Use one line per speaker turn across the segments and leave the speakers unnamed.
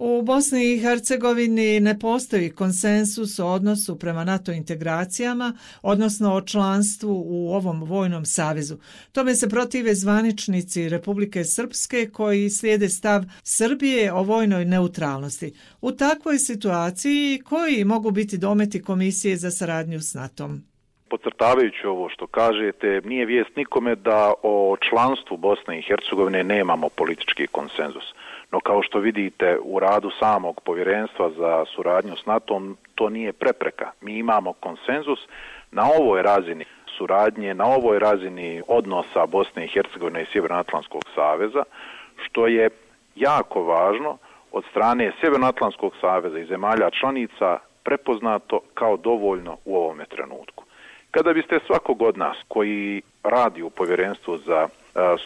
U Bosni i Hercegovini ne postoji konsensus o odnosu prema NATO integracijama, odnosno o članstvu u ovom vojnom savezu. Tome se protive zvaničnici Republike Srpske koji slijede stav Srbije o vojnoj neutralnosti. U takvoj situaciji koji mogu biti dometi Komisije za saradnju s NATO-om?
Pocrtavajući ovo što kažete, nije vijest nikome da o članstvu Bosne i Hercegovine nemamo politički konsenzus. No kao što vidite u radu samog povjerenstva za suradnju s NATO-om, to nije prepreka. Mi imamo konsenzus na ovoj razini suradnje, na ovoj razini odnosa Bosne i Hercegovine i Sjevernoatlantskog saveza, što je jako važno od strane Sjevernoatlantskog saveza i zemalja članica prepoznato kao dovoljno u ovome trenutku. Kada biste svakog od nas koji radi u povjerenstvu za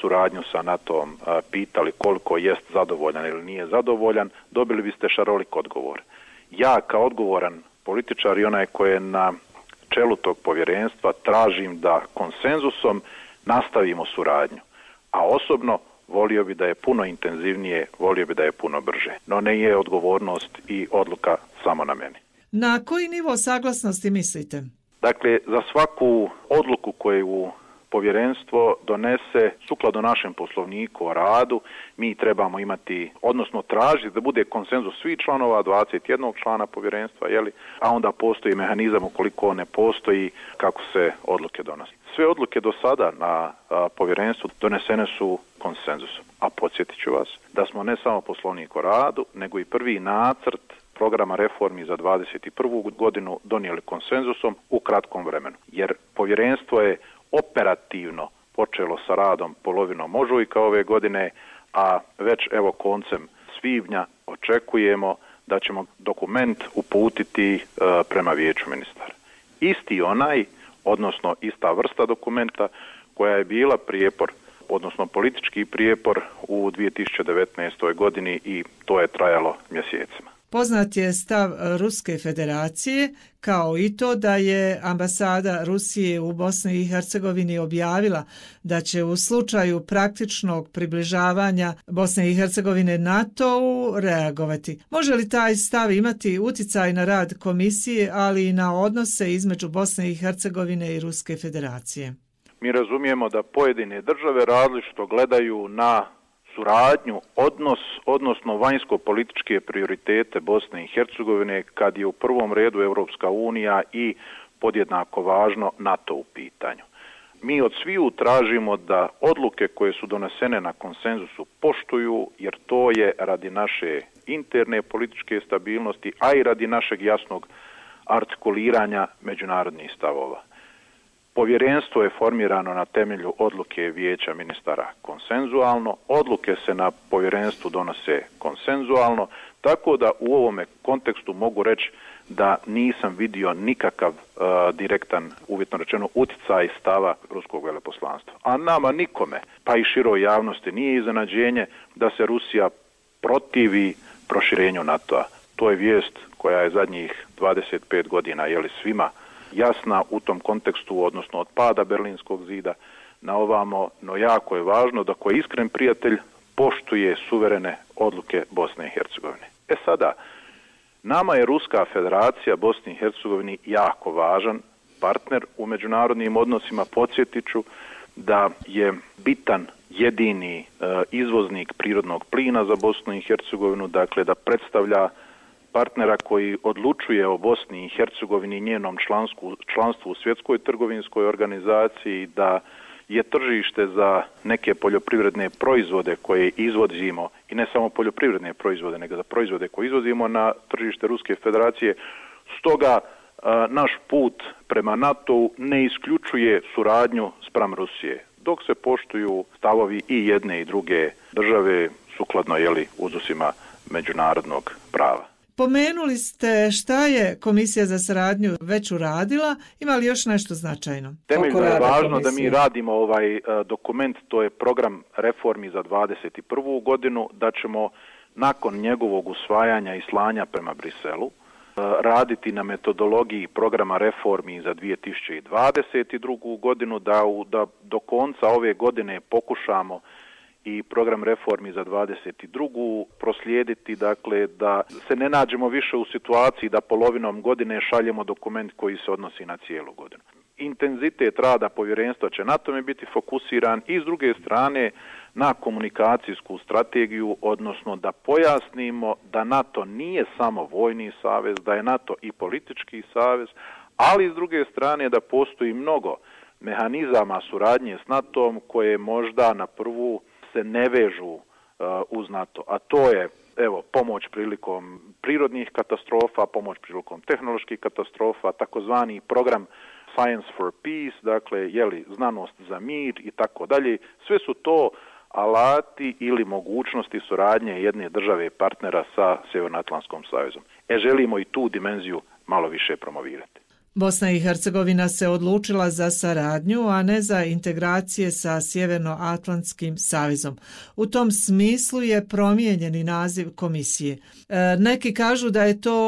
suradnju sa NATO-om pitali koliko jest zadovoljan ili nije zadovoljan, dobili biste šarolik odgovor. Ja kao odgovoran političar i onaj koji je na čelu tog povjerenstva tražim da konsenzusom nastavimo suradnju. A osobno volio bi da je puno intenzivnije, volio bi da je puno brže. No ne je odgovornost i odluka samo na meni.
Na koji nivo saglasnosti mislite?
Dakle, za svaku odluku koju povjerenstvo donese sukladno našem poslovniku o radu, mi trebamo imati, odnosno tražiti da bude konsenzus svih članova, 21 člana povjerenstva, jeli? a onda postoji mehanizam ukoliko ne postoji kako se odluke donose. Sve odluke do sada na a, povjerenstvu donesene su konsenzusom. A podsjetit ću vas da smo ne samo poslovnik o radu, nego i prvi nacrt programa reformi za 21. godinu donijeli konsenzusom u kratkom vremenu. Jer povjerenstvo je operativno počelo sa radom polovinom ožujka ove godine, a već evo koncem svibnja očekujemo da ćemo dokument uputiti e, prema vijeću ministara. Isti onaj, odnosno ista vrsta dokumenta koja je bila prijepor, odnosno politički prijepor u 2019. godini i to je trajalo mjesecima.
Poznat je stav e, Ruske federacije, kao i to da je ambasada Rusije u Bosni i Hercegovini objavila da će u slučaju praktičnog približavanja Bosne i Hercegovine NATO-u reagovati. Može li taj stav imati uticaj na rad komisije, ali i na odnose između Bosne i Hercegovine i Ruske federacije?
Mi razumijemo da pojedine države različito gledaju na suradnju, odnos, odnosno vanjsko-političke prioritete Bosne i Hercegovine kad je u prvom redu Evropska unija i podjednako važno NATO u pitanju. Mi od sviju tražimo da odluke koje su donesene na konsenzusu poštuju, jer to je radi naše interne političke stabilnosti, a i radi našeg jasnog artikuliranja međunarodnih stavova. Povjerenstvo je formirano na temelju odluke vijeća ministara konsenzualno, odluke se na povjerenstvu donose konsenzualno, tako da u ovome kontekstu mogu reći da nisam vidio nikakav uh, direktan, uvjetno rečeno, uticaj stava ruskog veleposlanstva. A nama nikome, pa i široj javnosti, nije iznenađenje da se Rusija protivi proširenju NATO-a. To je vijest koja je zadnjih 25 godina, jeli svima, jasna u tom kontekstu, odnosno od pada Berlinskog zida na ovamo, no jako je važno da ko je iskren prijatelj poštuje suverene odluke Bosne i Hercegovine. E sada, nama je Ruska federacija Bosni i Hercegovini jako važan partner u međunarodnim odnosima. Podsjetiću da je bitan jedini e, izvoznik prirodnog plina za Bosnu i Hercegovinu, dakle da predstavlja partnera koji odlučuje o Bosni i Hercegovini njenom člansku, članstvu u svjetskoj trgovinskoj organizaciji da je tržište za neke poljoprivredne proizvode koje izvozimo i ne samo poljoprivredne proizvode nego za proizvode koje izvozimo na tržište Ruske federacije stoga naš put prema NATO ne isključuje suradnju sprem Rusije dok se poštuju stavovi i jedne i druge države sukladno jeli uzusima međunarodnog prava.
Pomenuli ste šta je Komisija za saradnju već uradila, ima li još nešto značajno?
Temeljno je važno komisija? da mi radimo ovaj uh, dokument, to je program reformi za 21. godinu, da ćemo nakon njegovog usvajanja i slanja prema Briselu uh, raditi na metodologiji programa reformi za 2022. godinu, da, u, da do konca ove godine pokušamo i program reformi za 22. proslijediti, dakle, da se ne nađemo više u situaciji da polovinom godine šaljemo dokument koji se odnosi na cijelu godinu. Intenzitet rada povjerenstva će na tome biti fokusiran i s druge strane na komunikacijsku strategiju, odnosno da pojasnimo da NATO nije samo vojni savez, da je NATO i politički savez, ali s druge strane da postoji mnogo mehanizama suradnje s NATO-om koje možda na prvu se ne vežu uh, uz NATO, a to je evo pomoć prilikom prirodnih katastrofa, pomoć prilikom tehnoloških katastrofa, takozvani program Science for Peace, dakle, jeli, znanost za mir i tako dalje. Sve su to alati ili mogućnosti suradnje jedne države partnera sa Sjevernoatlantskom savezom. E, želimo i tu dimenziju malo više promovirati.
Bosna i Hercegovina se odlučila za saradnju, a ne za integracije sa Sjevernoatlantskim savezom. U tom smislu je promijenjeni naziv komisije. E, neki kažu da je to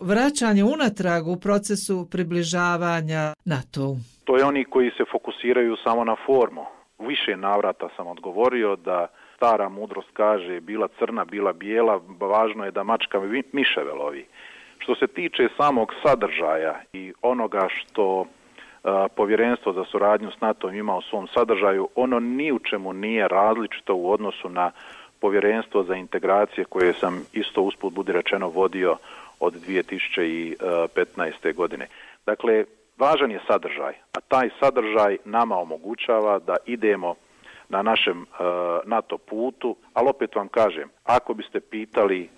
vraćanje unatrag u procesu približavanja NATO-u.
To je oni koji se fokusiraju samo na formu. Više navrata sam odgovorio da stara mudrost kaže bila crna, bila bijela, važno je da mačka miševe lovi. Što se tiče samog sadržaja i onoga što povjerenstvo za suradnju s NATO ima u svom sadržaju, ono ni u čemu nije različito u odnosu na povjerenstvo za integracije koje sam isto usput budi rečeno vodio od 2015. godine. Dakle, važan je sadržaj, a taj sadržaj nama omogućava da idemo na našem NATO putu, ali opet vam kažem, ako biste pitali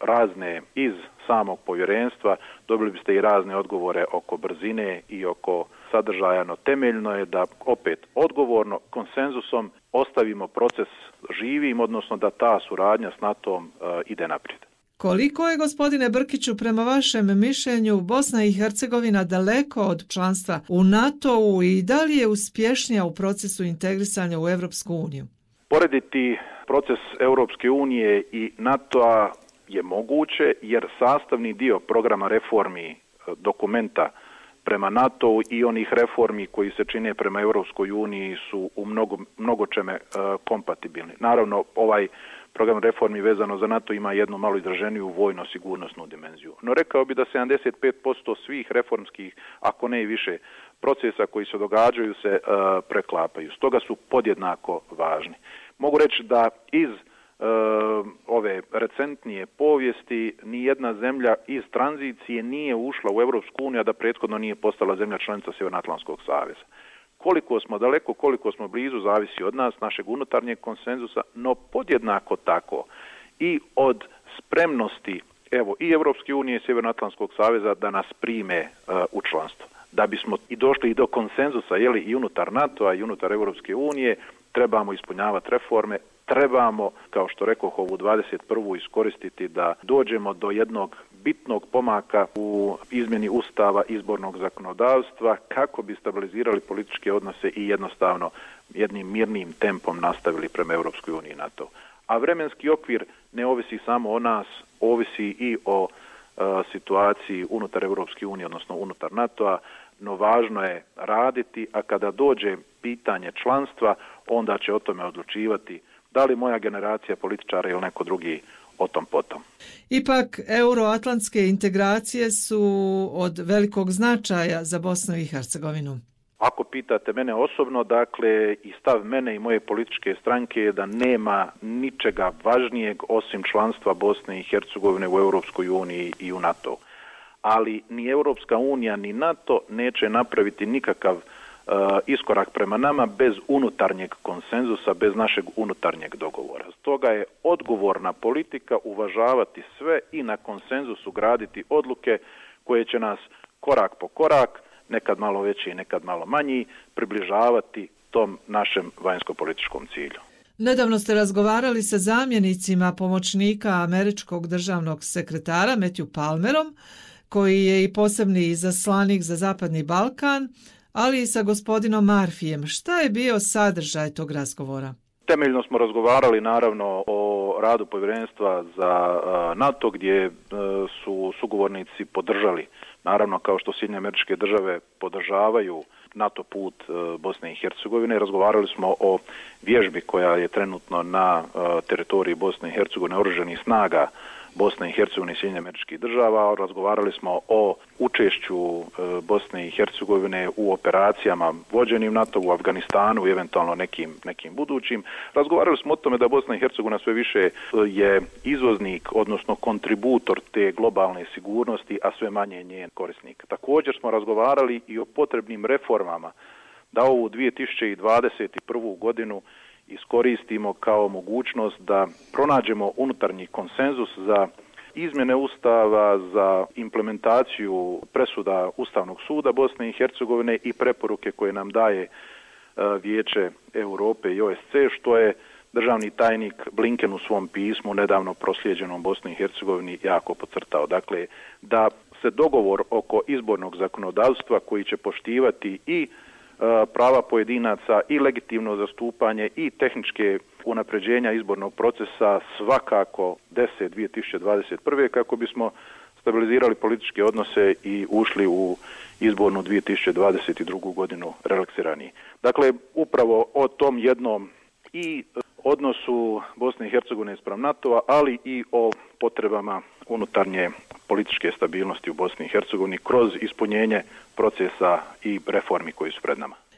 razne iz samog povjerenstva, dobili biste i razne odgovore oko brzine i oko sadržaja, no temeljno je da opet odgovorno konsenzusom ostavimo proces živim, odnosno da ta suradnja s NATO-om uh, ide naprijed.
Koliko je, gospodine Brkiću, prema vašem mišljenju Bosna i Hercegovina daleko od članstva u NATO-u i da li je uspješnija u procesu integrisanja u Evropsku uniju?
Porediti proces Europske unije i NATO-a je moguće jer sastavni dio programa reformi e, dokumenta prema NATO i onih reformi koji se čine prema Europskoj uniji su u mnogo, mnogo čeme uh, e, kompatibilni. Naravno, ovaj program reformi vezano za NATO ima jednu malo izraženiju vojno-sigurnosnu dimenziju. No rekao bi da 75% svih reformskih, ako ne i više, procesa koji se događaju se uh, preklapaju. Stoga su podjednako važni. Mogu reći da iz uh, Ehm, ove recentnije povijesti ni jedna zemlja iz tranzicije nije ušla u Evropsku uniju, a da prethodno nije postala zemlja članica Sjevernoatlantskog saveza. Koliko smo daleko, koliko smo blizu, zavisi od nas, našeg unutarnjeg konsenzusa, no podjednako tako i od spremnosti evo, i Evropske unije i Sjevernoatlantskog saveza da nas prime uh, u članstvo. Da bismo i došli i do konsenzusa jeli, i unutar NATO-a i unutar Evropske unije, trebamo ispunjavati reforme, trebamo, kao što rekao, ovu 21. iskoristiti da dođemo do jednog bitnog pomaka u izmjeni ustava izbornog zakonodavstva kako bi stabilizirali političke odnose i jednostavno jednim mirnim tempom nastavili prema Europskoj uniji i NATO. A vremenski okvir ne ovisi samo o nas, ovisi i o e, situaciji unutar Europske unije, odnosno unutar NATO-a, no važno je raditi, a kada dođe pitanje članstva, onda će o tome odlučivati da li moja generacija političara ili neko drugi o tom potom.
Ipak, euroatlantske integracije su od velikog značaja za Bosnu i Hercegovinu.
Ako pitate mene osobno, dakle, i stav mene i moje političke stranke je da nema ničega važnijeg osim članstva Bosne i Hercegovine u Europskoj uniji i u NATO. Ali ni Europska unija ni NATO neće napraviti nikakav uh, E, iskorak prema nama bez unutarnjeg konsenzusa, bez našeg unutarnjeg dogovora. Stoga je odgovorna politika uvažavati sve i na konsenzusu graditi odluke koje će nas korak po korak, nekad malo veći i nekad malo manji, približavati tom našem vanjsko-političkom cilju.
Nedavno ste razgovarali sa zamjenicima pomoćnika američkog državnog sekretara Matthew Palmerom, koji je i posebni zaslanik za Zapadni Balkan, ali i sa gospodinom Marfijem. Šta je bio sadržaj tog razgovora?
Temeljno smo razgovarali naravno o radu povjerenstva za NATO gdje e, su sugovornici podržali. Naravno, kao što Sjedinje američke države podržavaju NATO put e, Bosne i Hercegovine, razgovarali smo o vježbi koja je trenutno na e, teritoriji Bosne i Hercegovine oruženih snaga Bosne i Hercegovine i Sjedinje američkih država. Razgovarali smo o učešću e, Bosne i Hercegovine u operacijama vođenim NATO u Afganistanu i eventualno nekim, nekim budućim. Razgovarali smo o tome da Bosna i Hercegovina sve više e, je izvoznik, odnosno kontributor te globalne sigurnosti, a sve manje njen korisnik. Također smo razgovarali i o potrebnim reformama da ovu 2021. godinu iskoristimo kao mogućnost da pronađemo unutarnji konsenzus za izmjene ustava za implementaciju presuda Ustavnog suda Bosne i Hercegovine i preporuke koje nam daje e, Vijeće Europe i OSC, što je državni tajnik Blinken u svom pismu nedavno proslijeđenom Bosni i Hercegovini jako pocrtao. Dakle, da se dogovor oko izbornog zakonodavstva koji će poštivati i uh, E, prava pojedinaca i legitimno zastupanje i tehničke unapređenja izbornog procesa svakako 10. 2021. kako bismo stabilizirali političke odnose i ušli u izbornu 2022. godinu relaksirani. Dakle, upravo o tom jednom i odnosu Bosne i Hercegovine sprem NATO-a, ali i o potrebama unutarnje političke stabilnosti u Bosni i Hercegovini kroz ispunjenje procesa i reformi koji su pred nama.